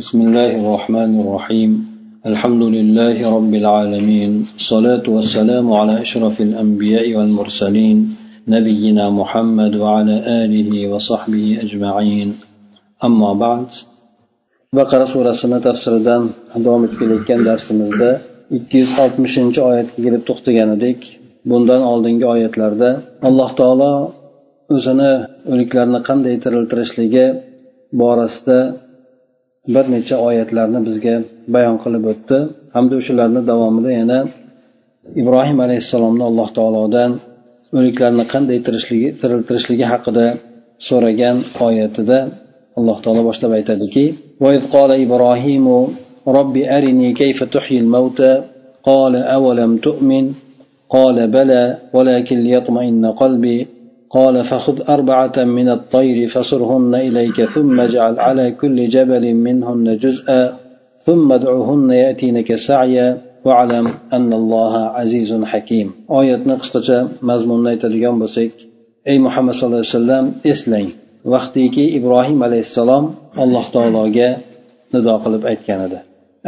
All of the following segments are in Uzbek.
بسم الله الرحمن الرحيم الحمد لله رب العالمين الصلاة والسلام على أشرف الأنبياء والمرسلين نبينا محمد وعلى آله وصحبه أجمعين أما بعد بقرة سورة سنة تفسيردان davom etib kelayotgan darsimizda ikki yuz oltmishinchi oyatga kelib to'xtagan edik bundan oldingi oyatlarda alloh taolo o'zini o'liklarni qanday tiriltirishligi borasida bir necha oyatlarni bizga bayon qilib o'tdi hamda o'shalarni davomida yana ibrohim alayhissalomni alloh taolodan o'liklarni qanday tiriltirishligi haqida so'ragan oyatida alloh taolo boshlab aytadiki قال إبراهيم رب أرني كيف تحيي الموتى قال أولم تؤمن قال بلى ولكن ليطمئن قلبي قال فخذ أربعة من الطير فصرهن إليك ثم اجعل على كل جبل منهن جزءا ثم ادعهن يأتينك سعيا واعلم أن الله عزيز حكيم oyatni qisqacha mazmunini aytadigan bo'lsak ey muhammad sallallohu alayhi vasallam eslang vaqtiki ibrohim alayhissalom alloh taologa nido qilib aytgan edi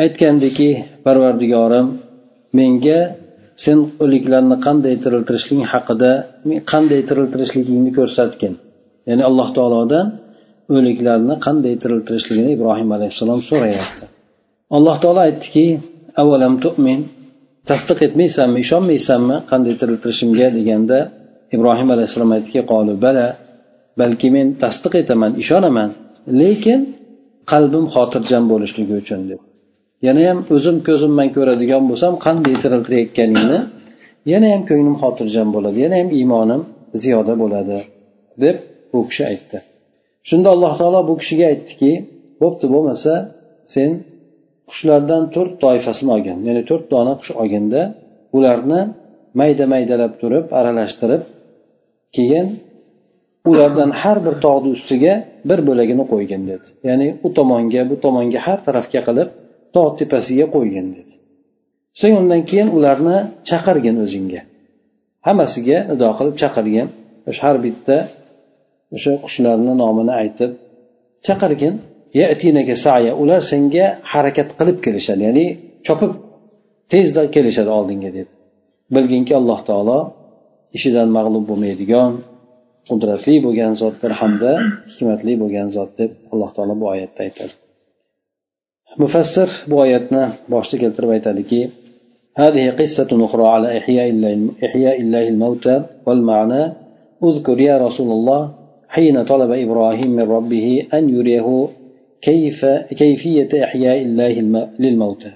aytgandiki parvardigorim menga sen o'liklarni qanday tiriltirishliging haqida qanday tiriltirishligingni ko'rsatgin. Ya'ni alloh taolodan o'liklarni qanday tiriltirishligini ibrohim alayhissalom so'rayapti. Alloh taolo aytdiki avvalam tu'min? Tasdiq etmaysanmi ishonmaysanmi qanday tiriltirishimga? deganda ibrohim alayhissalom aytdiki qolu bala balki men tasdiq etaman ishonaman lekin qalbim xotirjam bo'lishligi uchun deb. Yana ham o'zim ko'zim bilan ko'radigan bo'lsam qanday tiriltirayotganingni yana ham ko'nglim xotirjam bo'ladi yana ham iymonim ziyoda bo'ladi deb u kishi aytdi. Shunda alloh taolo bu kishiga aytdiki bo'pti bo'lmasa sen qushlardan to'rt toifasini olgin. Ya'ni to'rt dona qush olginda ularni mayda maydalab turib aralashtirib keyin ulardan har bir tog'ni ustiga bir bo'lagini qo'ygin dedi. Ya'ni u tomonga bu tomonga har tarafga qilib tog' tepasiga qo'ygin dedi. So'ng undan keyin ularni chaqirgin o'zingga. Hammasiga nido qilib chaqirgin o'sha har bitta o'sha qushlarni nomini aytib chaqirgin. Saya ular senga harakat qilib kelishadi ya'ni chopib tezda kelishadi oldinga dedi. Bilginki alloh taolo ishidan mag'lub bo'lmaydigan qudratli bo'lgan zotdir hamda hikmatli bo'lgan zot deb alloh taolo bu oyatda aytadi. Mufassir bu oyatni boshida keltirib هذه قصة أخرى على إحياء الله, إحياء الله الموتى والمعنى. اذكر يا رسول الله حين طلب إبراهيم من ربه أن يريه كيف كيفية إحياء الله للموتى.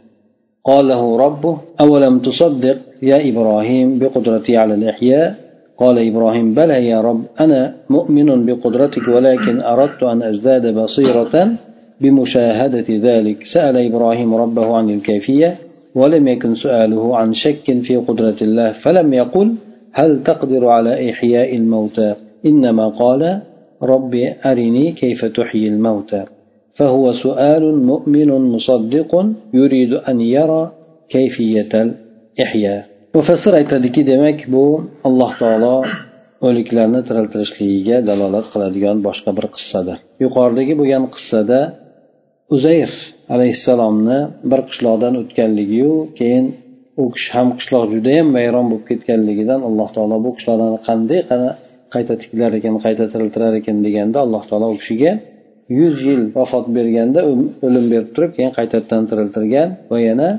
قال له ربه أولم تصدق يا إبراهيم بقدرتي على الإحياء؟ قال إبراهيم بلى يا رب أنا مؤمن بقدرتك ولكن أردت أن أزداد بصيرة بمشاهدة ذلك. سأل إبراهيم ربه عن الكيفية ولم يكن سؤاله عن شك في قدرة الله فلم يقل هل تقدر على إحياء الموتى؟ إنما قال رب أرني كيف تحيي الموتى. فهو سؤال مؤمن مصدق يريد أن يرى كيفية الإحياء. mufassir aytadiki demak bu alloh taolo o'liklarni tiriltirishligiga dalolat qiladigan boshqa bir qissadir yuqoridagi bo'lgan qissada uzayr alayhissalomni bir qishloqdan o'tganligiyu keyin u kishi ham qishloq judayam vayron bo'lib ketganligidan alloh taolo bu qishloqlarni qanday qayta tiklar ekan qayta tiriltirar ekan deganda alloh taolo u kishiga yuz yil vafot berganda o'lim berib turib keyin qaytadan tiriltirgan va yana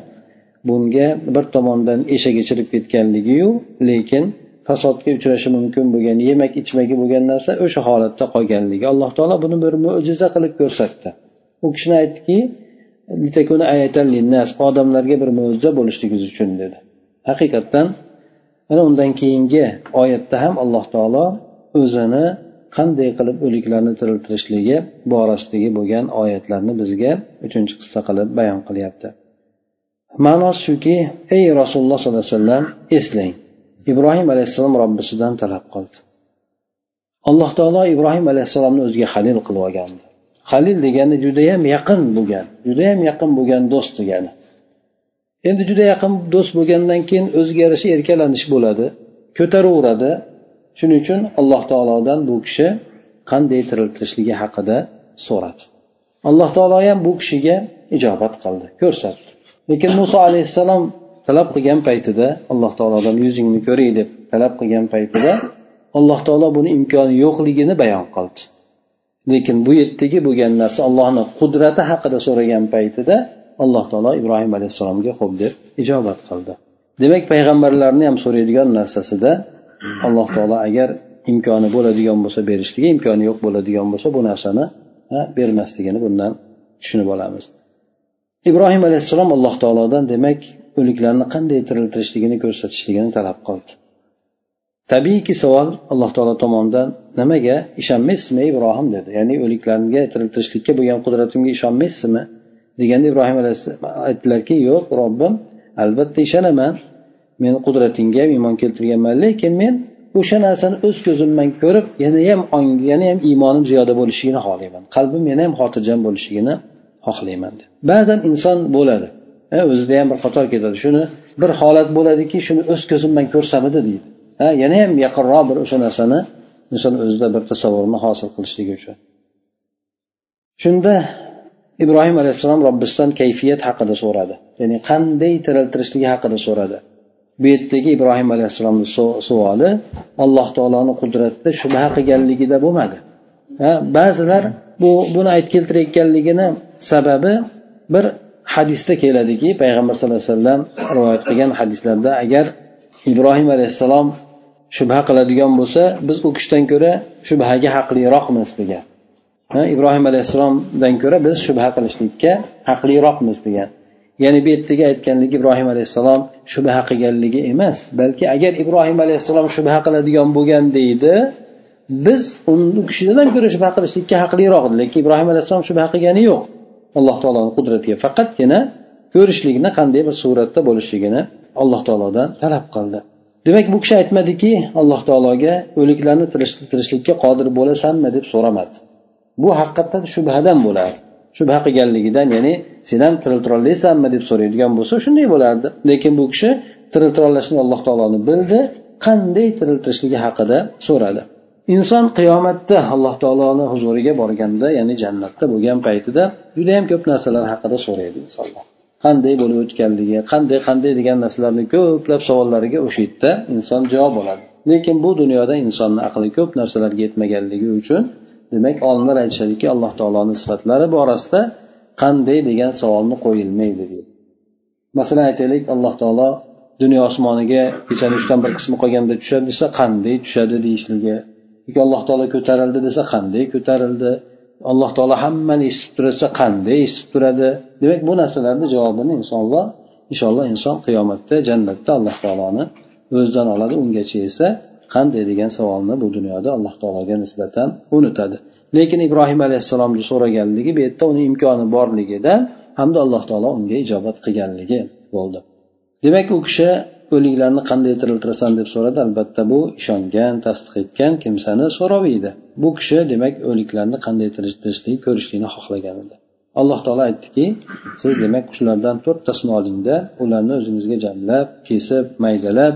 bunga bir tomondan eshak ichirib ketganligiyu lekin fasodga uchrashi mumkin bo'lgan yemak ichmagi bo'lgan narsa o'sha holatda qolganligi. Alloh taolo buni bir mo'jiza qilib ko'rsatdi. U kishini aytdiki odamlarga bir mo'jiza bo'lishligingiz uchun dedi. Haqiqatdan mana undan keyingi oyatda ham alloh taolo o'zini qanday qilib o'liklarni tiriltirishligi borasidagi bo'lgan oyatlarni bizga uchinchi qissa qilib bayon qilyapti. Ma'nosi shuki ey rasululloh sollallohu alayhi vasallam eslang ibrohim alayhissalom robbisidan talab qildi. Alloh taolo ibrohim alayhissalomni o'ziga halil qilib olgandi. Halil degani judayam yaqin bo'lgan judayam yaqin bo'lgan do'st degani. Endi juda yaqin do'st bo'lgandan keyin o'ziga yarasha erkalanish bo'ladi ko'taraveradi shuning uchun alloh taolodan bu kishi qanday tiriltirishligi haqida so'radi. Alloh taolo ham bu kishiga ijobat qildi ko'rsatdi. Lekin muso alayhissalom talab qilgan paytida alloh taolodan yuzingni ko'ray deb talab qilgan paytida alloh taolo buni imkoni yo'qligini bayon qildi. Lekin bu yerdagi bo'lgan narsa allohni qudrati haqida so'ragan paytida alloh taolo ibrohim alayhissalomga xo'p deb ijobat qildi. Demak payg'ambarlarni ham so'raydigan narsasida alloh taolo agar imkoni bo'ladigan bo'lsa berishligi imkoni yo'q bo'ladigan bo'lsa bu narsani bermasligini bundan tushunib olamiz. Ibrohim alayhissalom alloh taolodan demak o'liklarni qanday tiriltirishligini ko'rsatishligini talab qildi. Tabiiyki savol alloh taolo tomonidan nimaga ishonmaysizmi ibrohim dedi. Ya'ni o'liklarga tiriltirishlikka bo'lgan qudratimga ishonmaysizmi deganda ibrohim alayhissalom aytdilarki yo'q robbim albatta ishonaman. Men qudratingga ham iymon keltirganman lekin men o'sha narsani o'z ko'zim bilan ko'rib yanayam yana ham iymonim ziyoda bo'lishligini xohlayman. Qalbim yana ham xotirjam bo'lishligini xohlayman ba'zan inson bo'ladi. O'zida ham bir qator ketadi. Shuni bir holat bo'ladiki shuni o'z ko'zim bilan ko'rsamidi deydi. Ha yana ham yaqinroq bir o'sha narsani inson o'zida bir tasavvurni hosil qilishligi uchun. Shunda ibrohim alayhissalom robbisidan kayfiyat haqida so'radi. Ya'ni qanday tiriltirishligi haqida so'radi. Bu yerdagi ibrohim alayhissalomni savoli alloh taoloni qudratida shubha qilganligida bo'lmadi. Ba'zilar bu buni aytib keltirayotganligini sababi bir hadisda keladiki payg'ambar sallallohu alayhi vasallam rivoyat qilgan hadislarda agar ibrohim alayhissalom shubha qiladigan bo'lsa biz u kishidan ko'ra shubhaga haqliroqmiz degan. Ibrohim alayhissalomdan ko'ra biz shubha qilishlikka haqliroqmiz degan. Ya'ni bu yerdagi aytganligi ibrohim alayhissalom shubha qilganligi emas balki agar ibrohim alayhissalom shubha qiladigan bo'lgan deydi biz u kishidan ko'ra shubha qilishlikka haqliroq lekin ibrohim alayhissalom shubha qilgani yo'q. Alloh taoloni qudratiga faqatgina ko'rishlikni qanday bir suratda bo'lishligini alloh taolodan talab qildi. Demak bu kishi aytmadiki alloh taologa o'liklarni tirishlikka qodir bo'lasanmi deb so'ramadi. Bu haqiqatdan shubhadan bo'lardi shubha qilganligidan ya'ni sen ham tiriltirolasanmi deb so'raydigan bo'lsa shunday bo'lardi. Lekin bu kishi tiriltirolashni alloh taoloni bildi qanday tiriltirishligi haqida so'radi. Inson qiyomatda alloh taoloni huzuriga borganda ya'ni jannatda bo'lgan paytida judayam ko'p narsalar haqida so'raydi insonlar qanday bo'lib o'tganligi qanday qanday degan narsalarni ko'plab savollariga o'sha yerda inson javob oladi. Lekin bu dunyoda insonni aqli ko'p narsalarga yetmaganligi uchun demak olimlar aytishadiki alloh taoloni sifatlari borasida qanday degan savolni qo'yilmaydi deydi. Masalan aytaylik alloh taolo dunyo osmoniga kechani uchdan bir qismi qolganda tushadi desa qanday tushadi deyishligi yoki alloh taolo ko'tarildi desa qanday ko'tarildi? Alloh taolo hammani eshitib tursa qanday eshitib turadi? Demak bu narsalarni javobini insonlar inshaalloh inson qiyomatda jannatda alloh taoloni o'zidan oladi ungacha esa qanday degan savolni bu dunyoda alloh taologa nisbatan unutadi. Lekin ibrohim alayhissalomni so'raganligi bu yerda uni imkoni borligidan hamda alloh taolo unga ijobat qilganligi bo'ldi. Demak u kishi o'liklarni qanday tiriltirasan deb so'radi. Albatta bu ishongan tasdiq etgan kimsani so'ramaydi bu kishi demak o'liklarni qanday tiriltirishlik ko'rishlikni xohlagan edi. Alloh taolo aytdiki siz demak shulardan to'rttasini olingda ularni o'zingizga jamlab kesib maydalab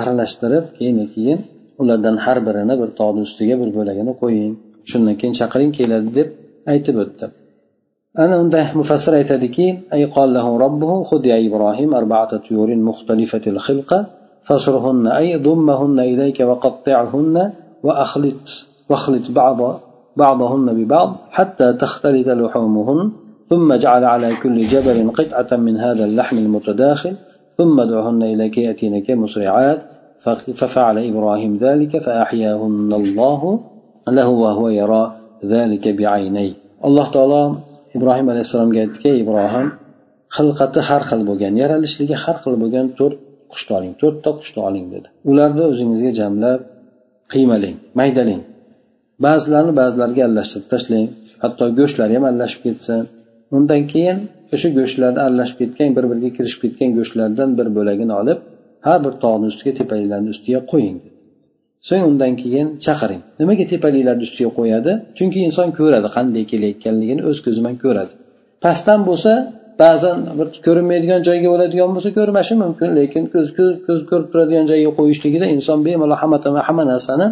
aralashtirib keyin keyin ulardan har birini bir tog'ni ustiga bir bo'lagini qo'ying. Shundan keyin chaqiring keladi deb aytib o'tdi. Unda mufassir aytadiki أي قال له ربه خذ يا إبراهيم أربعة طيور مختلفة الخلقة فصرهن أي ضمهن إليك وقطعهن وأخلط واخلط بعض بعضهن ببعض حتى تختلط لحومهن ثم جعل على كل جبل قطعة من هذا اللحم المتداخل ثم ادعهن إليك يأتينك مسرعات ففعل إبراهيم ذلك فأحياهن الله له وهو يرى ذلك بعينيه. الله تعالى ibrohim alayhissalomga aytdiki ibrohim xilqati har xil bo'lgan yaralishligi har xil bo'lgan to'rt qushni oling to'rtta qushni oling dedi. Ularni o'zingizga jamlab qiymalang maydalang. Ba'zilarini ba'zilariga aralashtirib tashlang hatto go'shtlari ham aralashib ketsin undan keyin o'sha go'shtlarni aralashib ketgan bir biriga kirishib ketgan go'shtlardan bir bo'lagini olib har bir tog'ni ustiga tepaliklarni ustiga qo'ying so'ng undan keyin chaqiring. Nimaga tepaliklarni ustiga qo'yadi? Chunki inson ko'radi qanday kelayotganligini o'z ko'zi bilan ko'radi. Pastdan bo'lsa ba'zan bir ko'rinmaydigan joyga bo'ladigan bo'lsa ko'rmashi mumkin lekin ko'z ko'z ko'z ko'rib turadigan joyga qo'yishligida inson bemalol hamma hamma narsani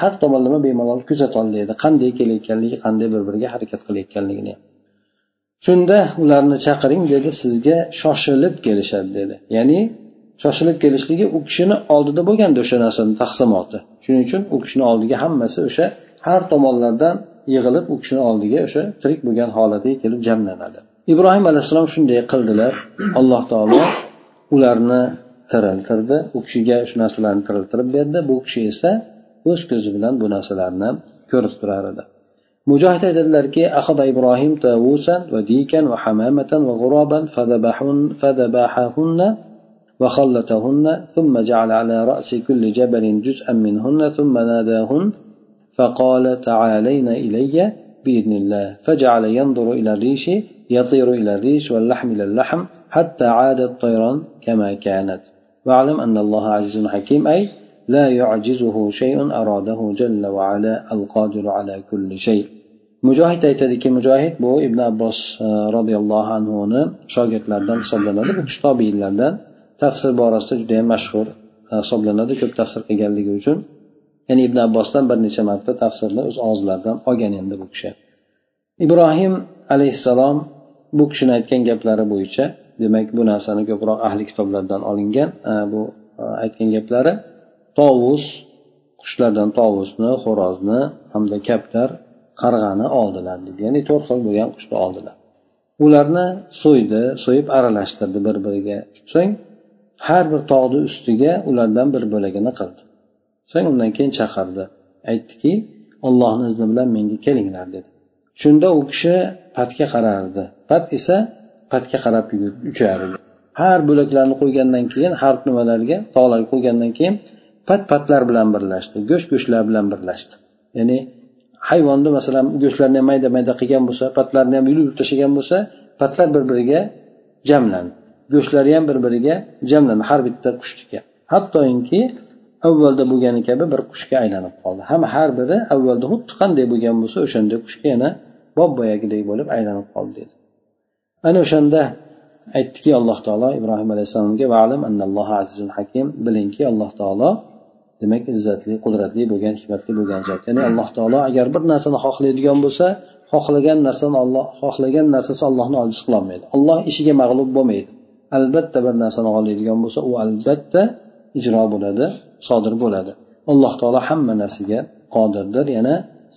har tomonlama bemalol kuzatolmaydi qanday kelayotganligi qanday bir biriga harakat qilayotganligini. Shunda ularni chaqiring dedi sizga shoshilib kelishadi dedi. Ya'ni shoshilib kelishligi u kishini oldida bo'lgandi o'sha narsani taqsimoti. Shuning uchun u kishini oldiga hammasi o'sha har tomonlardan yig'ilib u kishini oldiga o'sha tirik bo'lgan holatiga kelib jamlanadi. Ibrohim alayhissalom shunday qildilar. Alloh taolo ularni tiriltirdi u kishiga shu narsalarni tiriltirib berdi. Bu kishi esa o'z ko'zi bilan bu narsalarni ko'rib turar edi. Mujohid aytadilarki ahada ibrohim tavusan va dikan va hamamatan va g'uroban fadabaxahunna وخلتهن ثم جعل على رأس كل جبل جزءا منهن ثم ناداهن فقال تعالين إلي بإذن الله. فجعل ينظر إلى الريش يطير إلى الريش واللحم إلى اللحم حتى عادت طيرا كما كانت. واعلم أن الله عزيز حكيم أي لا يعجزه شيء أراده جل وعلا القادر على كل شيء. mujohid aytadiki mujohid bu ibn abbos roziyallohu anhuni shogirdlaridan hisoblanadi bu kishi tobiylardan tafsir borasida judayam mashhur hisoblanadi ko'p tafsir qilganligi uchun. Ya'ni ibn abbosdan bir necha marta tafsirni o'z og'izlaridan olgan endi bu kishi. Ibrohim alayhissalom bu kishini aytgan gaplari bo'yicha demak bu narsani ko'proq ahli kitoblardan olingan bu aytgan gaplari tovus qushlardan tovusni xo'rozni hamda kaptar qarg'ani oldilar deydi ya'ni to'rt xil bo'lgan qushni oldilar. Ularni so'ydi so'yib aralashtirdi bir biriga so'ng har bir tog'ni ustiga ulardan bir bo'lagini qildi. So'ng undan keyin chaqirdi. Aytdiki ollohni izni bilan menga kelinglar dedi. Shunda u kishi patga qarardi. Pat esa patga qarab uchar edi har bo'laklarni qo'ygandan keyin har nimalarga tog'larga qo'ygandan keyin pat patlar bilan birlashdi go'sht go'shtlar bilan birlashdi. Ya'ni hayvonni masalan go'shtlarni ham mayda mayda qilgan bo'lsa patlarni ham yulib tashlagan bo'lsa patlar bir biriga jamlandi. Go'shtlari ham bir biriga jamlandi har bitta qushniki hattoki avvalda bo'lgani kabi bir qushga aylanib qoldi. Ham har biri avvalda xuddi qanday bo'lgan bo'lsa o'shanday qushga yana bob boyagidek bo'lib aylanib qoldi dedi. Ana o'shanda aytdiki alloh taolo ibrohim alayhissalomga valim azizun hakim. Bilingki alloh taolo demak izzatli qudratli bo'lgan hikmatli bo'lgan zot. Ya'ni alloh taolo agar bir narsani xohlaydigan bo'lsa xohlagan narsani olloh xohlagan narsasi ollohni ojiz qilolmaydi. Olloh ishiga mag'lub bo'lmaydi. albatta bir narsani xohlaydigan bo'lsa u albatta ijro bo'ladi sodir bo'ladi alloh taolo hamma narsaga qodirdir yana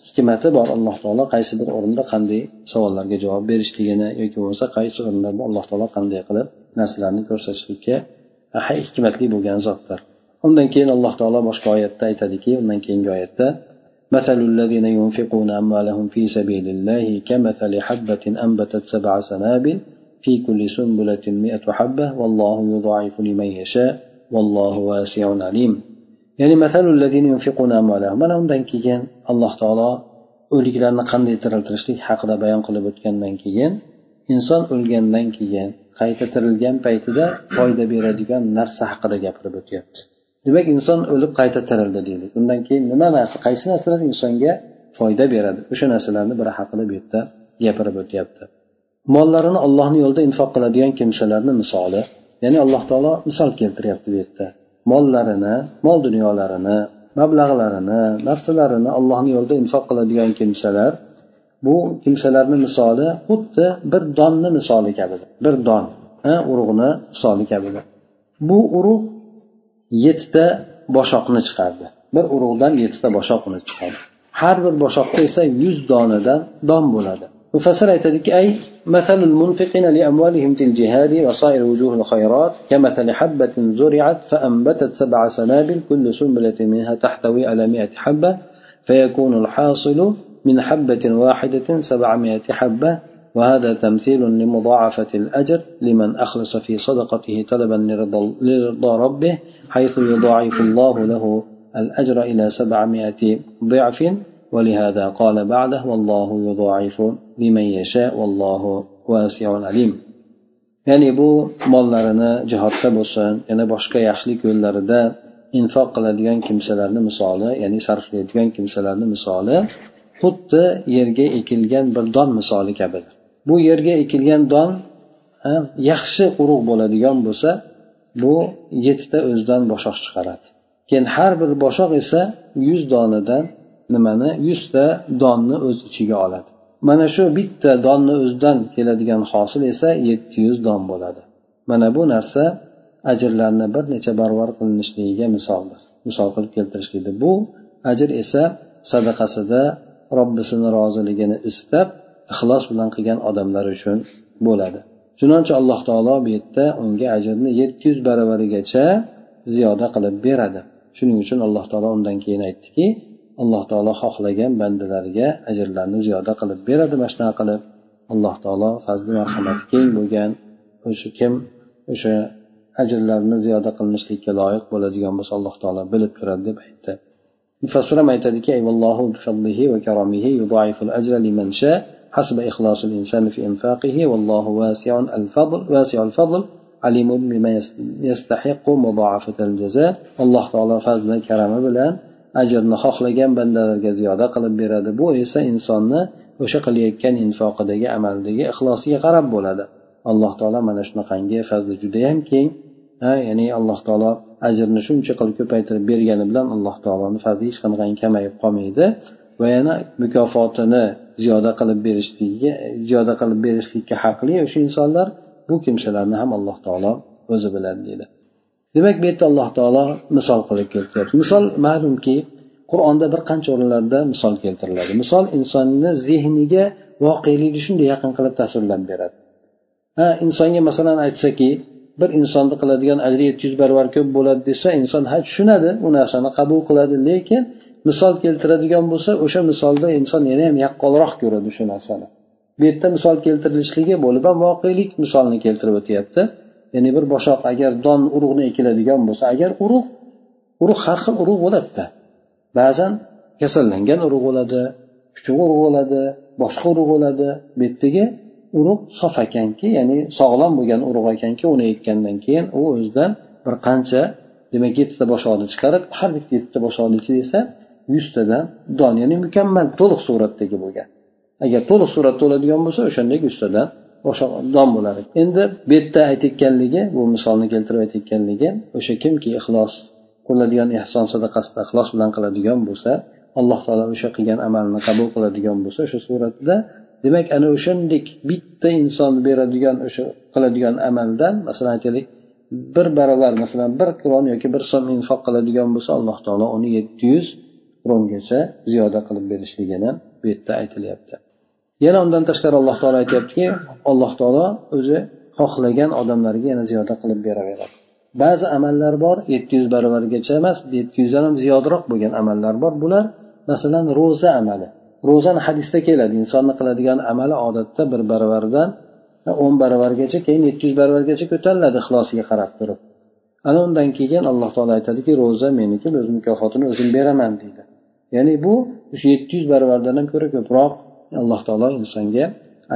hikmati bor alloh taolo qaysi bir o'rinda qanday savollarga javob berishligini yoki bo'lmasa qaysi o'rinda alloh taolo qanday qilib narsalarni ko'rsatishlikka hikmatli bo'lgan zotdir undan keyin alloh taolo boshqa oyatda aytadiki undan keyingi oyatda مثل الذين ينفقون أموالهم في سبيل الله كمثل حبة أنبتت سبع سنابل في كل سنبلة مئة حبة والله يضاعف لمن يشاء والله واسع عليم ya'ni mana undan keyin alloh taolo o'liklarni qanday tiriltirishlik haqida bayon qilib o'tgandan keyin inson o'lgandan keyin qayta tirilgan paytida foyda beradigan narsa haqida gapirib o'tyapti demak inson o'lib qayta tirildi deylik undan keyin nima narsa qaysi narsalar insonga foyda beradi o'sha narsalarni biri haqida bu yerda gapirib o'tyapti mollarini ollohni yo'lida infoq qiladigan kimsalarni misoli ya'ni alloh taolo misol keltiryapti bu yerda. Mollarini mol dunyolarini mablag'larini narsalarini allohni yo'lida infoq qiladigan kimsalar bu kimsalarni misoli xuddi bir donni misoli kabidir. Bir don urug'ni misoli kabidir. Bu urug' yettita boshoqni chiqardi. Bir urug'dan yettita boshoq uni chiqadi har bir boshoqda esa yuz donadan don bo'ladi. مفسر يتدك أي مثل المنفقين لأموالهم في الجهاد وصائر وجوه الخيرات كمثل حبة زرعت فأنبتت سبع سنابل كل سنبلة منها تحتوي على مئة حبة فيكون الحاصل من حبة واحدة سبعمائة حبة وهذا تمثيل لمضاعفة الأجر لمن أخلص في صدقته طلبا لرضا ربه حيث يضاعف الله له الأجر إلى سبعمائة ضعف ولهذا قال بعده والله يضاعف لمن يشاء والله واسع عليم ya'ni bu mollarini jihodda bo'lsin yana boshqa yaxshilik yo'llarida infoq qiladigan kimsalarni misoli ya'ni sarflaydigan kimsalarni misoli xuddi yerga ekilgan bir don misoli kabidir bu yerga ekilgan don yaxshi urug' bo'ladigan bo'lsa bu yettita o'zidan boshoq chiqaradi keyin har bir boshoq esa yuz donadan nimani? Yuzta donni o'z ichiga oladi. Mana shu bitta donni o'zidan keladigan hosil esa yetti yuz don bo'ladi. Mana bu narsa ajrlarni bir necha barobar qilinishligiga misoldir. Misol qilib keltirishlikdi bu ajr esa sadaqasida robbisini roziligini istab ixlos bilan qilgan odamlar uchun bo'ladi. Chunonchi alloh taolo bu yerda unga ajrni yetti yuz baravarigacha ziyoda qilib beradi. Shuning uchun alloh taolo undan keyin aytdiki alloh taolo xohlagan bandalariga ajrlarni ziyoda qilib beradi mana shunaqa qilib alloh taolo fazli marhamati keng bo'lgan o'sha kim o'sha ajrlarni ziyoda qilinishlikka loyiq bo'ladigan bo'lsa alloh taolo bilib turadi deb aytdi mufassir ham aytadiki حسب إخلاص الإنسان في إنفاقه والله واسع الفضل واسع الفضل عليم بما يستحق مضاعفة الجزاء الله تعالى فضل كرمه bilan ajrni xohlagan bandalarga ziyoda qilib beradi. Bu esa insonni o'sha qilayotgan infoqidagi amaldagi ixlosiga qarab bo'ladi. Alloh taolo mana shunaqangi fazli judayam keng. Ha ya'ni alloh taolo ajrni shuncha qilib ko'paytirib bergani bilan alloh taoloni fazli hech qanaqangi kamayib qolmaydi va yana mukofotini ziyoda qilib berishligiga ziyoda qilib berishlikka haqli o'sha insonlar bu kimsalarni ham alloh taolo o'zi biladi deydi. Demak bu yerda alloh taolo misol qilib keltiryapti misol ma'lumki qur'onda bir qancha o'rinlarda misol keltiriladi. Misol insonni zehniga voqelikni shunday yaqin qilib tasvirlab beradi. Ha insonga masalan aytsaki bir insonni qiladigan ajri yetti yuz barobar ko'p bo'ladi desa inson ha tushunadi u narsani qabul qiladi. Lekin misol keltiradigan bo'lsa o'sha misolda inson yana ham yaqqolroq ko'radi o'sha narsani. Bu yerda misol keltirilishligi bo'lib ham voqelik misolni keltirib o'tyapti. Ya'ni bir boshoq agar don urug'ni ekiladigan bo'lsa agar urug' urug' har xil urug' bo'ladida. Ba'zan kasallangan urug' bo'ladi kuchuk urug' bo'ladi boshqa urug' bo'ladi. Bu yerdagi urug' sof ekanki ya'ni sog'lom bo'lgan urug' ekanki uni ekkandan keyin u o'zidan bir qancha demak yettita boshoqni chiqarib har bitta yettita boshoqni ichida esa yuztadan don ya'ni mukammal to'liq suratdagi bo'lgan. Agar to'liq suratda bo'ladigan bo'lsa o'shanda yuztadan o'sha don bo'lar endi bu yerda aytayotganligi bu misolni keltirib aytayotganligi o'sha kimki ixlos qiladigan ehson sadaqasida ixlos bilan qiladigan bo'lsa alloh taolo o'sha qilgan amalni qabul qiladigan bo'lsa o'sha suratda demak ana o'shandek bitta inson beradigan o'sha qiladigan amaldan masalan aytaylik bir barobar masalan bir kron yoki bir so'm infoq qiladigan bo'lsa alloh taolo uni yetti yuz krongacha ziyoda qilib berishligini bu yerda aytilyapti. Yana undan tashqari alloh taolo aytyaptiki alloh taolo o'zi xohlagan odamlarga yana ziyoda qilib beraveradi. Ba'zi amallar bor yetti yuz barobargacha emas yetti yuzdan ham ziyodroq bo'lgan amallar bor. Bular masalan ro'za amali. Ro'zani hadisda keladi. Insonni qiladigan amali odatda bir barobardan o'n barobargacha keyin yetti yuz barobargacha ko'tariladi ixlosiga qarab turib. Ana undan keyin alloh taolo aytadiki ro'za meniki o'z mukofotini o'zim beraman deydi. Ya'ni bu o'sha yetti yuz barobardan ham ko'ra ko'proq alloh taolo insonga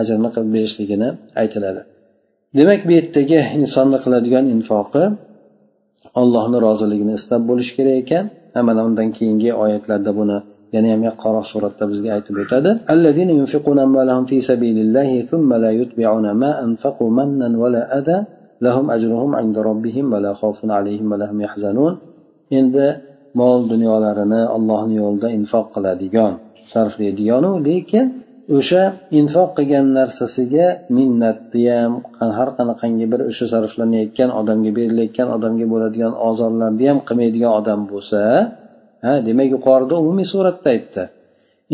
ajrni qilib berishligini aytiladi demak bu yerdagi insonni qiladigan infoqi allohni roziligini istab bo'lishi kerak ekan mana undan keyingi oyatlarda buni yana ham yaqqonroq suratda bizga aytib o'tadi الذين ينفقون أموالهم في سبيل الله ثم لا يتبعون ما أنفقوا منا ولا أذى لهم أجرهم عند ربهم ولا خوف عليهم ولا هم يحزنون endi mol dunyolarini allohni yo'lida infoq qiladigan sarflaydiganu lekin o'sha infoq qilgan narsasiga minnatni ham har qanaqangi bir o'sha sarflanayotgan odamga berilayotgan odamga bo'ladigan ozorlarni ham qilmaydigan odam bo'lsa ha demak yuqorida umumiy suratda aytdi.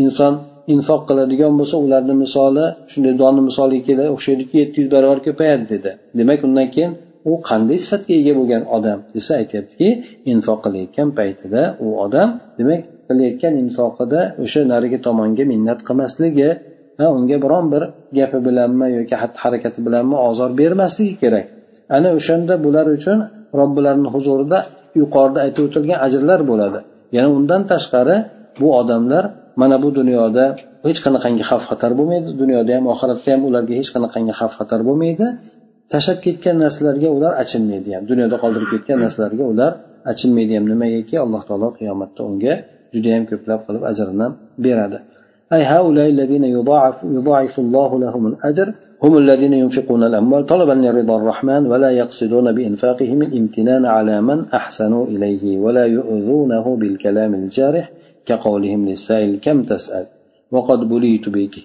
Inson infoq qiladigan bo'lsa ularni misoli shunday donni misoliga keladi o'xshaydiki yetti yuz barobar ko'payadi dedi. Demak undan keyin u qanday sifatga ega bo'lgan odam desa aytyaptiki infoq qilayotgan paytida u odam demak qilayotgan infoqida o'sha narigi tomonga minnat qilmasligi va unga biron bir gapi bilanmi yoki xatti harakati bilanmi ozor bermasligi kerak. Ana o'shanda bular uchun robbilarini huzurida yuqorida aytib o'tilgan ajrlar bo'ladi. Yana undan tashqari bu odamlar mana bu dunyoda hech qanaqangi xavf xatar bo'lmaydi dunyoda ham oxiratda ham ularga hech qanaqangi xavf xatar bo'lmaydi. Tashlab ketgan narsalarga ular achinmaydi ham dunyoda qoldirib ketgan narsalarga ular achinmaydi ham. Nimagaki alloh taolo qiyomatda unga judayam ko'plab qilib ajrini beradi أي هؤلاء الذين يضاعف, يضاعف الله لهم الأجر هم الذين ينفقون الأموال طلبا لرضا الرحمن ولا يقصدون بإنفاقهم الامتنان على من أحسنوا إليه ولا يؤذونه بالكلام الجارح كقولهم للسائل كم تسأل؟ وقد بليت بك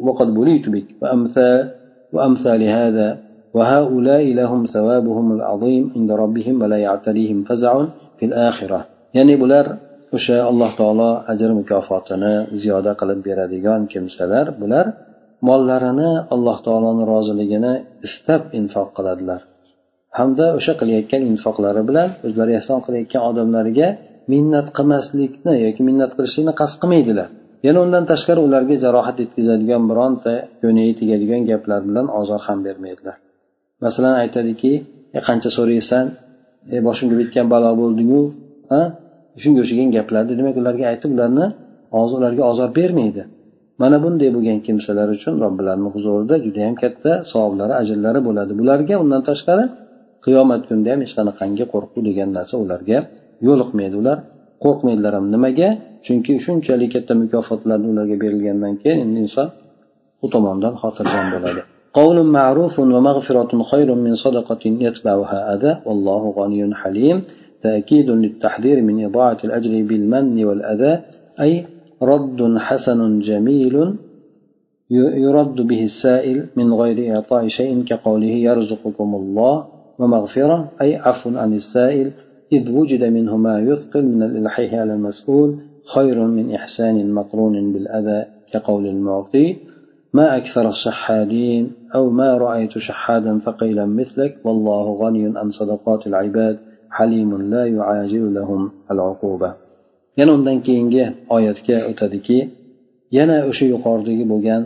وقد بليت بك وأمثال وأمثال هذا وهؤلاء لهم ثوابهم العظيم عند ربهم ولا يعتريهم فزع في الآخرة. يعني بلار o'sha alloh taolo ajr mukofotini ziyoda qilib beradigan kimsalar bular mollarini alloh taoloni roziligini istab infoq qiladilar. Hamda o'sha qilayotgan infoqlari bilan o'zlari ehson qilayotgan odamlarga minnat qilmaslikni yoki minnat qilishlikni qasd qilmaydilar. Yana undan tashqari ularga jarohat yetkazadigan bironta ko'ngliga tegadigan gaplar bilan ozor ham bermaydilar. Masalan aytadiki e, qancha so'raysan? E, boshimga bitgan balo bo'ldiyu shunga o'xshagan gaplarni demak ularga aytib ularni hozir ularga ozor bermaydi mana bunday bo'lgan kimsalar uchun robbilarni huzurida judayam katta savoblari ajrlari bo'ladi bularga undan tashqari qiyomat kunida ham hech qanaqangi qo'rquv degan narsa ularga yo'liqmaydi ular qo'rqmaydilar ham nimaga chunki shunchalik katta mukofotlarni ularga berilgandan keyin endi inson u tomondan xotirjam bo'ladi قول معروف ومغفرة خير من صدقة يتبعها أذى والله غني حليم تأكيد للتحذير من إضاعة الأجر بالمن والأذى أي رد حسن جميل يرد به السائل من غير إعطاء شيء كقوله يرزقكم الله ومغفرة أي عفو عن السائل إذ وجد منه ما يثقل من الإلحيح على المسؤول خير من إحسان مقرون بالأذى كقول المعطي. ما أكثر الشحادين أو ما رأيت شحادا ثقيلا مثلك والله غني عن صدقات العباد. halimun la yuajilu lahum al uquba yana undan keyingi oyatga o'tadiki yana o'sha yuqoridagi bo'lgan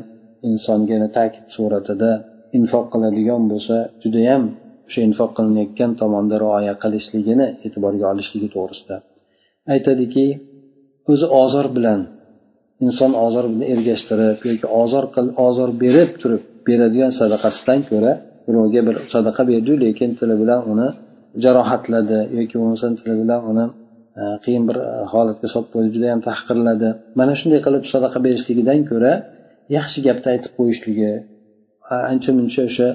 insonga ta'kid suratida infoq qiladigan bo'lsa judayam o'sha infoq qilinayotgan tomonda rioya qilishligini e'tiborga olishligi to'g'risida. Aytadiki o'zi ozor bilan inson ozor bilan ergashtirib yoki ozor ozor berib turib beradigan sadaqasidan ko'ra birovga bir sadaqa berdiyu lekin tili bilan uni jarohatladi yoki bo'lmasam tili bilan uni e, qiyin bir e, holatga solib qo'ydi judayam tahqirladi. Mana shunday qilib sadaqa berishligidan ko'ra yaxshi gapni aytib qo'yishligi ancha muncha o'sha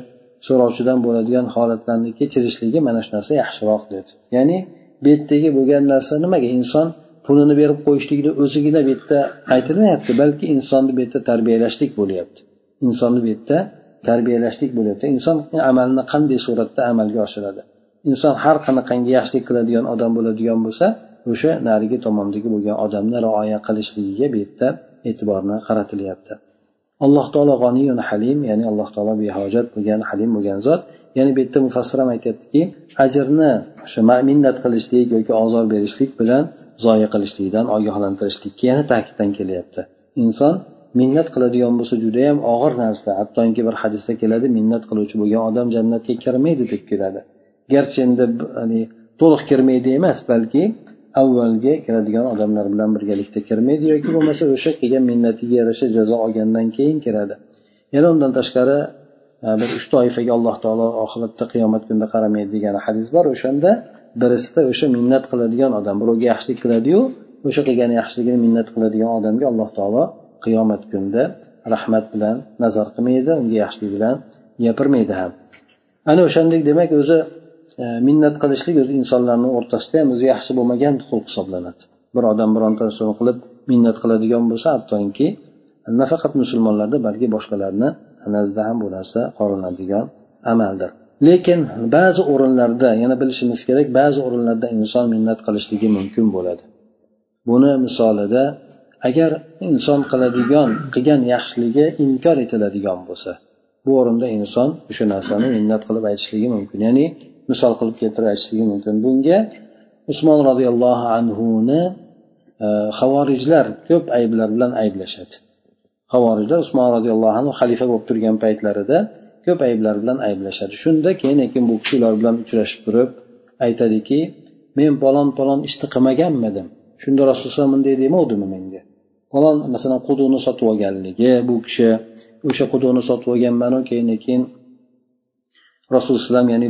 so'rovchidan bo'ladigan holatlarni kechirishligi mana shu narsa yaxshiroq dedi. Ya'ni bu yerdagi bo'lgan narsa nimaga? Inson pulini berib qo'yishlikni o'zigina bu yerda aytilmayapti balki insonni bu yerda tarbiyalashlik bo'lyapti. Insonni bu yerda tarbiyalashlik bo'lyapti. Inson amalni qanday suratda amalga oshiradi? Inson har qanaqangi yaxshilik qiladigan odam bo'ladigan bo'lsa o'sha narigi tomondagi bo'lgan odamni rioya qilishligiga bu yerda e'tiborni qaratilyapti. Alloh taolo g'oniyun halim ya'ni alloh taolo behojat bo'lgan halim bo'lgan zot. Ya'ni bu yerda mufassir ham aytyaptiki ajrni o'sha minnat qilishlik yoki ozor berishlik bilan zoya qilishlikdan ogohlantirishlikka yana ta'kiddan kelyapti. Inson minnat qiladigan bo'lsa judayam og'ir narsa. Hattoki bir hadisda keladi minnat qiluvchi bo'lgan odam jannatga kirmaydi deb keladi. Garchi endi to'liq kirmaydi emas balki avvalgi kiradigan odamlar bilan birgalikda kirmaydi yoki bo'lmasa o'sha qilgan minnatiga yarasha jazo olgandan keyin kiradi. Yana undan tashqari e, bir uch toifaga alloh taolo oxiratda qiyomat kunida qaramaydi degan hadis bor. O'shanda birisida o'sha minnat qiladigan odam birovga yaxshilik qiladiyu o'sha qilgan yaxshiligini minnat qiladigan odamga alloh taolo qiyomat kunida rahmat bilan nazar qilmaydi unga yaxshilik bilan gapirmaydi ham. Ana o'shandek demak o'zi E, minnat qilishlik o'zi insonlarni o'rtasida ham o'zi yaxshi bo'lmagan xulq hisoblanadi. Bir odam birontasini qilib minnat qiladigan bo'lsa hattoki nafaqat musulmonlarda balki boshqalarni nazdida ham bu narsa qorinadigan amaldir. Lekin ba'zi o'rinlarda yana bilishimiz kerak ba'zi o'rinlarda inson minnat qilishligi mumkin bo'ladi. Buni misolida agar inson qiladigan qilgan yaxshiligi inkor etiladigan bo'lsa bu o'rinda inson o'sha narsani minnat qilib aytishligi mumkin. Ya'ni misol qilib keltirib aytishligi mumkin. Bunga usmon roziyallohu anhuni e, havorijlar ko'p ayblar bilan ayblashadi. Havorijlar usmon roziyallohu anhu xalifa bo'lib turgan paytlarida ko'p ayblar bilan ayblashadi. Shunda keyin keyin bu kishi ular bilan uchrashib turib aytadiki men palon palon ishni qilmaganmidim. Shunda rasululloh bunday demovdimi menga? Palon masalan quduqni sotib olganligi bu kishi o'sha quduqni sotib olganmanu keyin keyin rasululloh ya'ni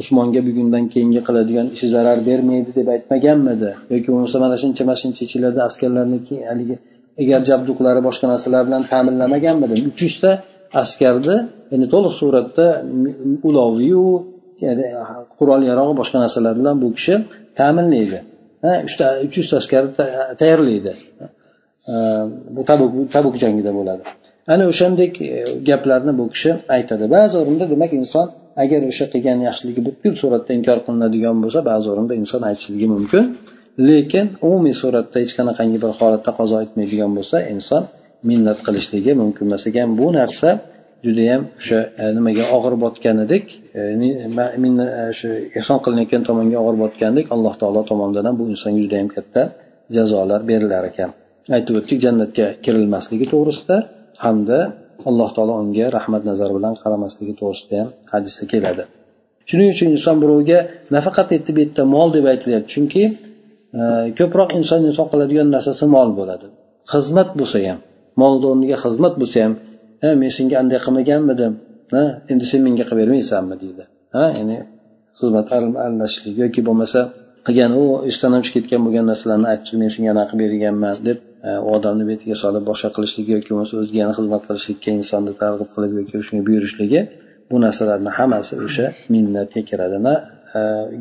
usmonga bugundan keyingi qiladigan ishi zarar bermaydi deb aytmaganmidi? Yoki bo'lmasa mana shuncha mana shuncha yillarda askarlarni haligi egar jabduqlari boshqa narsalar bilan ta'minlamaganmidi? Uch yuzta askarni endi to'liq suratda uloviyu qurol yarog'i boshqa narsalar bilan bu kishi ta'minlaydi. Uchta uch yuzta askarni tayyorlaydi. Bu tabuk tabuk jangida bo'ladi. Ana o'shandek gaplarni bu kishi aytadi. Ba'zi o'rinda demak inson agar o'sha qilgan yaxshiligi butkul suratda inkor qilinadigan bo'lsa ba'zi o'rinda inson aytishligi mumkin. Lekin umumiy suratda hech qanaqangi bir holatda qazo etmaydigan bo'lsa inson minnat qilishligi mumkin emas ekan bu narsa judayam o'sha e, nimaga og'ir botganidek e, e, o'sha ehson qilinayotgan tomonga og'ir botgandek alloh taolo tomonidan ham bu insonga judayam katta jazolar berilar ekan. Aytib o'tdik jannatga kirilmasligi to'g'risida. Hamda alloh taolo unga rahmat nazari bilan qaramasligi to'g'risida ham hadisda keladi. Shuning uchun inson birovga nafaqat endi bu yerda mol deb aytilyapti chunki e, ko'proq inson inson qiladigan narsasi mol bo'ladi. Xizmat bo'lsa ham molni o'rniga xizmat bo'lsa ham ha men senga anday qilmaganmidim ha endi sen menga qilib bermaysanmi? deydi. Ha ya'ni xizmat aralashishlik yoki bo'lmasa qilgan u ishdan chiqib ketgan bo'lgan narsalarni aytib men senga anaqa qilib berganman deb Э, u odamni betiga solib boshqa qilishligi yoki bo'lmasa o'zgani xizmat qilishlikka insonni targ'ib qilib yoki shunga buyurishligi bu narsalarni hammasi o'sha minnatga kiradi э,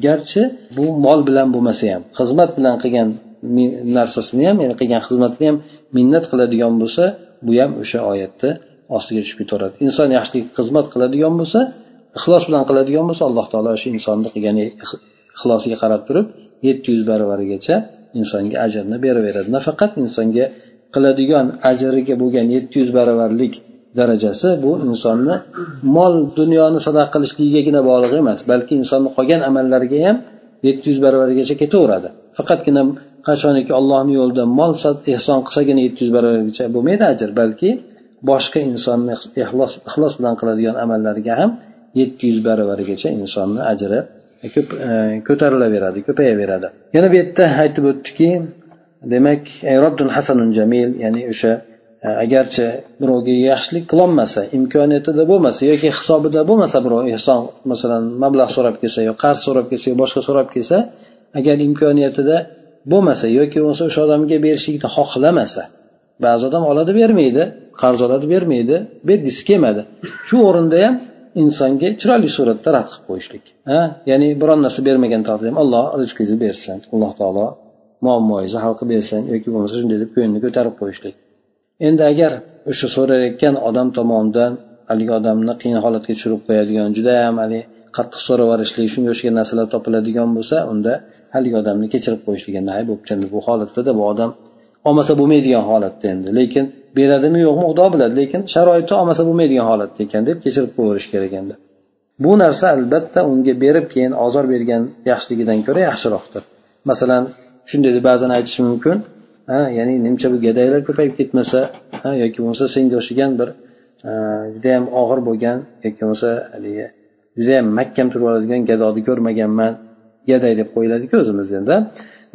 garchi bu mol bilan bo'lmasa ham xizmat bilan qilgan narsasini ham ya'ni qilgan xizmatini ham minnat qiladigan bo'lsa bu ham o'sha oyatni ostiga tushib ketaveradi. Inson yaxshilik xizmat qiladigan bo'lsa ixlos bilan qiladigan bo'lsa alloh taolo o'sha insonni qilgan ixlosiga qarab turib yetti yuz baravarigacha insonga ajrni beraveradi. Nafaqat insonga qiladigan ajriga bo'lgan yetti yuz baravarlik darajasi bu insonni mol dunyoni sadaqa qilishligigagina bog'liq emas balki insonni qolgan amallariga ham yetti yuz baravarigacha ketaveradi. Faqatgina qachoniki ollohni yo'lida mol ehson qilsagina yetti yuz baravargacha bo'lmaydi ajr balki boshqa insonni ixlos ixlos bilan qiladigan amallariga ham yetti yuz baravarigacha insonni ajri E, e, ko'tarilaveradi ko'payaveradi. Yana bu yerda aytib o'tdiki demak hasanun jamil ya'ni o'sha e, agarchi birovga yaxshilik qilolmasa imkoniyatida bo'lmasa yoki hisobida bo'lmasa birov ehson masalan mablag' so'rab kelsa yo qarz so'rab kelsa yo boshqa so'rab kelsa agar imkoniyatida bo'lmasa yoki bo'lmasa o'sha odamga berishlikni xohlamasa ba'zi odam oladi bermaydi qarz oladi bermaydi bergisi kelmadi. Shu o'rinda ham insonga chiroyli suratda rad qilib qo'yishlik. Ha? Ya'ni biron narsa bermagan taqdirda ham alloh rizqingizni bersin alloh taolo muammoyingizni hal qilib bersin yoki bo'lmasa shunday deb ko'nglini ko'tarib qo'yishlik. Endi agar o'sha so'rayotgan odam tomonidan haligi odamni qiyin holatga tushirib qo'yadigan judayam haligi qattiq so'rab yuborishlik shunga o'xshagan narsalar topiladigan bo'lsa unda haligi odamni kechirib qo'yishlik nahy bo'lib bu holatda bu odam olmasa bo'lmaydigan holatda endi. Lekin beradimi yo'qmi xudo biladi. Lekin sharoiti olmasa bo'lmaydigan holatda ekan deb kechirib qo'yaverish kerak endi. Bu narsa albatta unga berib keyin ozor bergan yaxshiligidan ko'ra yaxshiroqdir. Masalan shunday deb ba'zan aytish mumkin. Ha ya'ni nimcha bu gadaylar ko'payib ketmasa ha yoki bo'lmasa senga o'xshagan bir judayam og'ir bo'lgan yoki bo'lmasa haligi judayam mahkam turib oladigan gadoni ko'rmaganman gaday deb qo'yiladiku o'zimizda endi.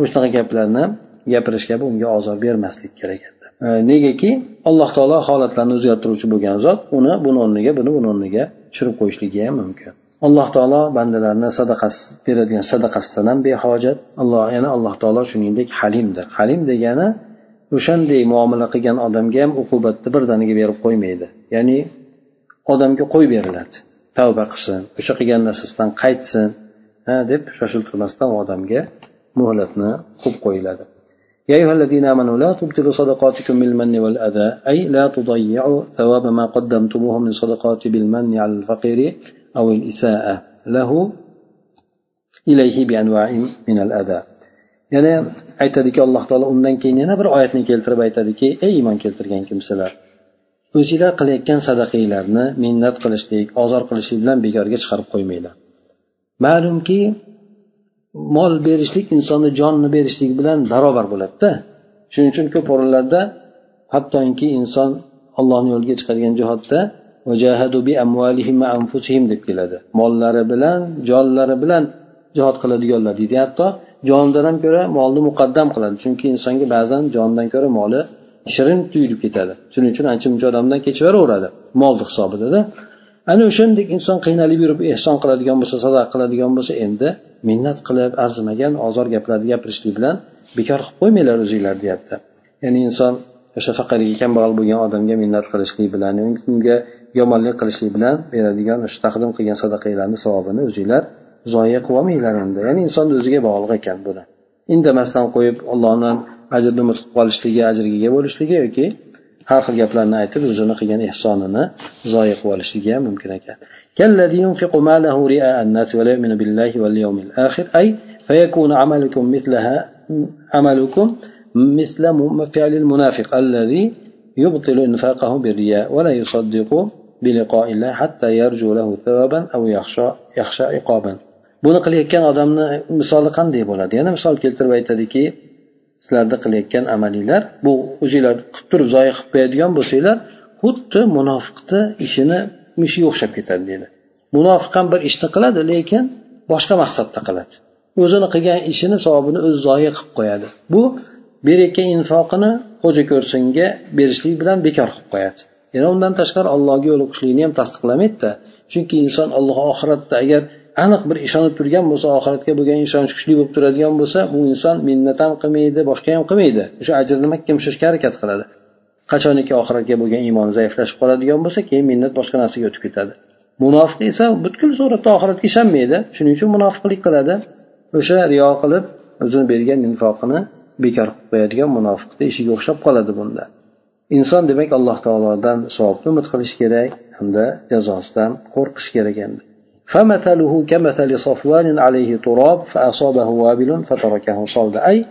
O'shanaqa gaplarni gapirishga unga ozor bermaslik kerak edi. E, negaki alloh taolo holatlarni o'zgartiruvchi bo'lgan zot uni buni o'rniga buni buni o'rniga tushirib qo'yishligi ham mumkin. Alloh taolo bandalarni sadaqasi beradigan sadaqasidan ham behojat. Alloh yana alloh taolo shuningdek halimdir. Halim degani o'shanday muomala qilgan odamga ham uqubatni birdaniga berib qo'ymaydi. Ya'ni odamga qo'yib beriladi. Tavba qilsin o'sha qilgan narsasidan qaytsin ha deb shoshiltirmasdan u odamga muhlatni qo'yib qo'yiladi. يا أيها الذين آمنوا لا تبطلوا صدقاتكم بالمن والأذى أي لا تضيعوا ثواب ما قدمتموه من صدقات بالمن على الفقير أو الإساءة له إليه بأنواع من الأذى yana aytadiki alloh taolo undan keyin yana bir oyatni keltirib aytadiki ey iymon keltirgan kimsalar o'zinglar qilayotgan sadaqanglarni minnat qilishlik ozor qilishlik bilan bekorga chiqarib qo'ymanglar ma'lumki mol berishlik insonni jonini berishlik bilan barobar bo'ladida. Shuning uchun ko'p o'rinlarda hattoki inson allohni yo'liga chiqadigan jihodda deb keladi. Mollari bilan jonlari bilan jihod qiladiganlar deydi. Hatto jonidan ham ko'ra molni muqaddam qiladi. Chunki insonga ba'zan jondan ko'ra moli shirin tuyulib ketadi. Shuning uchun ancha muncha odamdan kechiveraveradi molni hisobidada. Ana o'shandek inson qiynalib yurib ehson qiladigan bo'lsa sadaqa qiladigan bo'lsa endi minnat qilib arzimagan ozor gaplarni gapirishlik bilan bekor qilib qo'ymanglar o'zinglar deyapti. Ya'ni inson o'sha faqirga kambag'al bo'lgan odamga minnat qilishlik bilan unga yomonlik qilishlik bilan beradigan o'sha taqdim qilgan sadaqanglarni savobini o'zinglar zoya qilib olmanglar endi. Ya'ni insonni o'ziga bog'liq ekan buni. Indamasdan qo'yib allohdan ajrni umid qilib qolishligi ajriga ega bo'lishligi yoki har xil gaplarni aytib o'zini qilgan ehsonini zoyi qilib olishligi ham mumkin ekan كالذي ينفق ماله رئاء الناس ولا يؤمن بالله واليوم الآخر أي فيكون عملكم مثلها عملكم مثل فعل المنافق الذي يبطل إنفاقه بالرياء ولا يصدق بلقاء الله حتى يرجو له ثوابا أو يخشى يخشى عقابا buni qilayotgan odamni misoli qanday bo'ladi? Yana misol keltirib aytadiki sizlarni qilayotgan amalinglar bu o'zinglar qilib turib zoya qilib qo'yadigan bo'lsanglar xuddi munofiqni ishini ishiga o'xshab ketadi deydi. Munofiq ham bir ishni qiladi lekin boshqa maqsadda qiladi. O'zini qilgan ishini savobini o'zi zoya qilib qo'yadi. Bu berayotgan infoqini xo'ja ko'rsinga berishlik bilan bekor qilib qo'yadi. Yana undan tashqari allohga yo'liqishlikni ham tasdiqlamaydida. Chunki inson alloh oxiratda agar aniq bir ishonib turgan bo'lsa oxiratga bo'lgan ishonch kuchli bo'lib turadigan bo'lsa bu inson minnat ham qilmaydi boshqa ham qilmaydi. O'sha ajrni mahkam ushlashga harakat qiladi. Qachoniki oxiratga bo'lgan iymoni zaiflashib qoladigan bo'lsa keyin minnat boshqa narsaga o'tib ketadi. Munofiq esa butkul suratda oxiratga ishonmaydi. Shuning uchun munofiqlik qiladi. O'sha riyo qilib o'zini bergan infoqini bekor qilib qo'yadigan munofiqni ishiga o'xshab qoladi bunda. Inson demak alloh taolodan savobni umid qilish kerak hamda jazosidan qo'rqish kerak endi. فمثله كمثل صفوان عليه تراب فأصابه وابل فتركه صلدا أي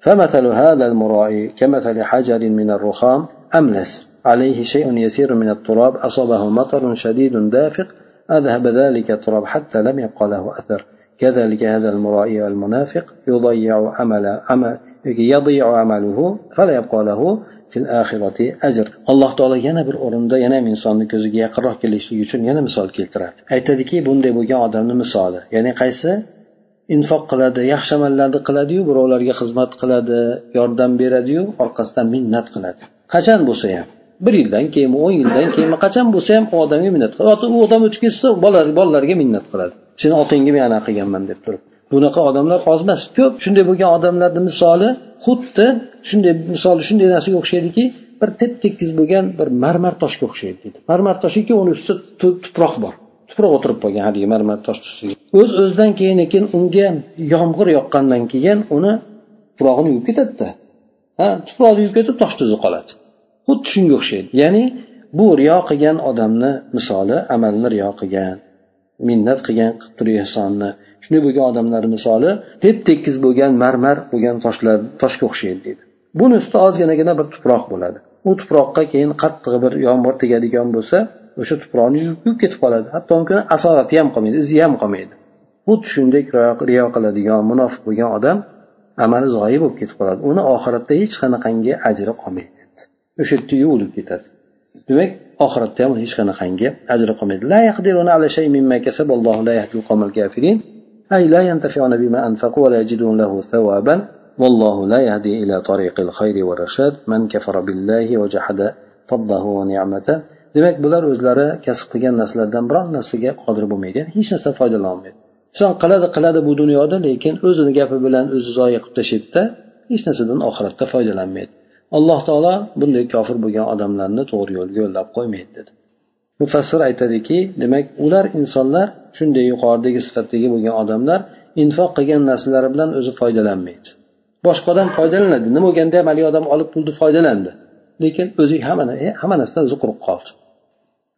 فمثل هذا المرائي كمثل حجر من الرخام أملس. عليه شيء يسير من التراب أصابه مطر شديد دافق أذهب ذلك التراب حتى لم يبقى له أثر. كذلك هذا المرائي والمنافق يضيع عمل, عمل يضيع عمله فلا يبقى له fil axirati ajr. Alloh taolo yana bir o'rinda yana ham insonni ko'ziga yaqinroq kelishligi uchun yana misol keltiradi. Aytadiki bunday bo'lgan odamni misoli ya'ni qaysi? Infoq qiladi yaxshi amallarni qiladiyu birovlarga xizmat qiladi yordam beradiyu orqasidan minnat qiladi. Qachon bo'lsa ham? Bir yildan keyinmi o'n yildan keyinmi qachon bo'lsa ham u odamga minnat qiladi? U odam o'tib ketsa bolalarga minnat qiladi. Seni otangga men anaqa qilganman deb turib. Bunaqa odamlar oz emas. Ko'p shunday bo'lgan odamlarni misoli xuddi shunday misoli shunday narsaga o'xshaydiki bir tep tekis bo'lgan bir marmar toshga o'xshaydi deydi. Marmar toshiki uni ustida tuproq bor. Tuproq o'tirib qolgan haligi marmar tosh ustiga o'z o'zidan keyin keyin unga yomg'ir yoqqandan keyin uni tuprog'ini yuvib ketadida. Ha tuproqni yuvib ketib tosh tuzi qoladi. Xuddi shunga o'xshaydi. Ya'ni bu riyo qilgan odamni misoli amalni riyo qilgan minnat qilgan qilib turib ehsonni shunday bo'lgan odamlar misoli tep tekis bo'lgan marmar bo'lgan toshlar toshga o'xshaydi deydi. Buni ustida ozginagina bir tuproq bo'ladi. U tuproqqa keyin qattiq bir yomg'ir tegadigan bo'lsa o'sha tuproqni yuvib ketib qoladi. Hatto mumkin asorati ham qolmaydi izi ham qolmaydi. Xuddi shunday riyo qiladigan munofiq bo'lgan odam amali zoyi bo'lib ketib qoladi. Uni oxiratda hech qanaqangi ajri qolmaydi. O'sha yerda yuvilib ketadi. demak oxiratda ham hech qanaqangi ajri qolmaydi la yaqdiruna ala shay mimma kasab allohu la yahdi al kafirin أي لا ينتفعون بما أنفقوا ولا يجدون له ثوابا والله لا يهدي إلى طريق الخير والرشاد من كفر بالله وجحد فضله ونعمته demak bular o'zlari kasb qilgan narsalardan biron narsaga qodir bo'lmaydi ya'ni hech narsa foydalanolmaydi inson qiladi qiladi bu dunyoda lekin o'zini gapi bilan o'zi zoya qilib tashlaydida hech narsadan oxiratda foydalanmaydi Alloh taolo bunday kofir bo'lgan odamlarni to'g'ri yo'lga yo'llab qo'ymaydi dedi. Mufassir aytadiki demak ular insonlar shunday yuqoridagi sifatdagi bo'lgan odamlar infoq qilgan narsalari bilan o'zi foydalanmaydi. Boshqa odam foydalanadi. Nima bo'lganda ham haligi odam olib pulni foydalandi. Lekin o'zi hamma e, hamma narsadan o'zi quruq qoldi.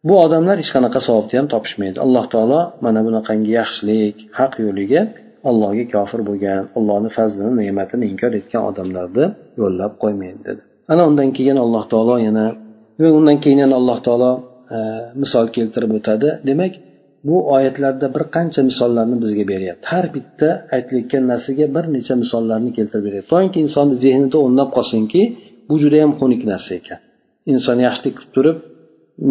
Bu odamlar hech qanaqa savobni ham topishmaydi. Alloh taolo mana bunaqangi yaxshilik haq yo'liga allohga kofir bo'lgan allohni fazlini ne'matini inkor etgan odamlarni yo'llab qo'ymaydi dedi. Ana undan keyin alloh taolo yana undan keyin yana alloh taolo e, misol keltirib o'tadi. Demak bu oyatlarda bir qancha misollarni bizga beryapti. Har bitta aytilayotgan narsaga bir necha misollarni keltirib beryapti. Toinki insonni zehnida o'rnab qolsinki bu judayam xunuk narsa ekan. Inson yaxshilik qilib turib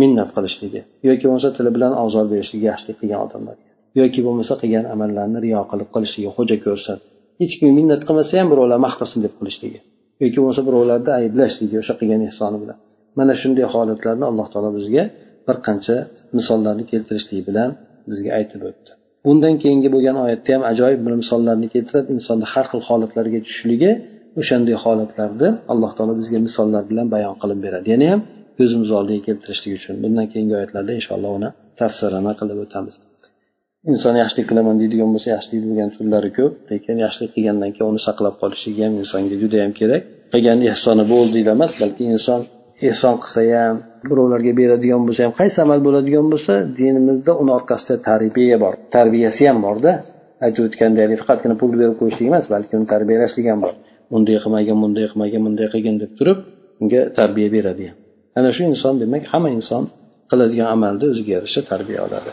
minnat qilishligi yoki bo'lmasa tili bilan ozor berishligi yaxshilik qilgan odamlarga. Yoki bo'lmasa qilgan amallarni riyo qilib qilishligi xo'ja ko'rsin hech kim minnat qilmasa ham birovlar maqtasin deb qilishligi yoki bo'lmasa birovlarni ayblashligi o'sha qilgan ehsoni bilan. Mana shunday holatlarni alloh taolo bizga bir qancha misollarni keltirishlik bilan bizga aytib o'tdi. Bundan keyingi bo'lgan oyatda ham ajoyib bir misollarni keltirib insonni har xil holatlarga tushishligi o'shanday holatlarni alloh taolo bizga misollar bilan bayon qilib beradi. Yana ham ko'zimiz oldiga keltirishlik uchun bundan keyingi oyatlarda inshaalloh uni tafsirini qilib o'tamiz. Inson yaxshilik qilaman deydigan bo'lsa yaxshilik bo'lgan turlari ko'p lekin yaxshilik qilgandan keyin uni saqlab qolishligi ham insonga judayam kerak. Qilgan ehsoni bo'ldi deb emas balki inson ehson qilsa ham birovlarga beradigan bo'lsa ham qaysi amal bo'ladigan bo'lsa dinimizda uni orqasida tarbiya bor. Tarbiyasi ham borda aytib o'tgandek faqatgina pul berib qo'yishlik emas balki uni tarbiyalashlik ham bor. Bunday qilmagin bunday qilmagin bunday qilgin deb turib unga tarbiya beradi ham. Ana shu inson demak hamma inson qiladigan amalda o'ziga yarasha tarbiya oladi.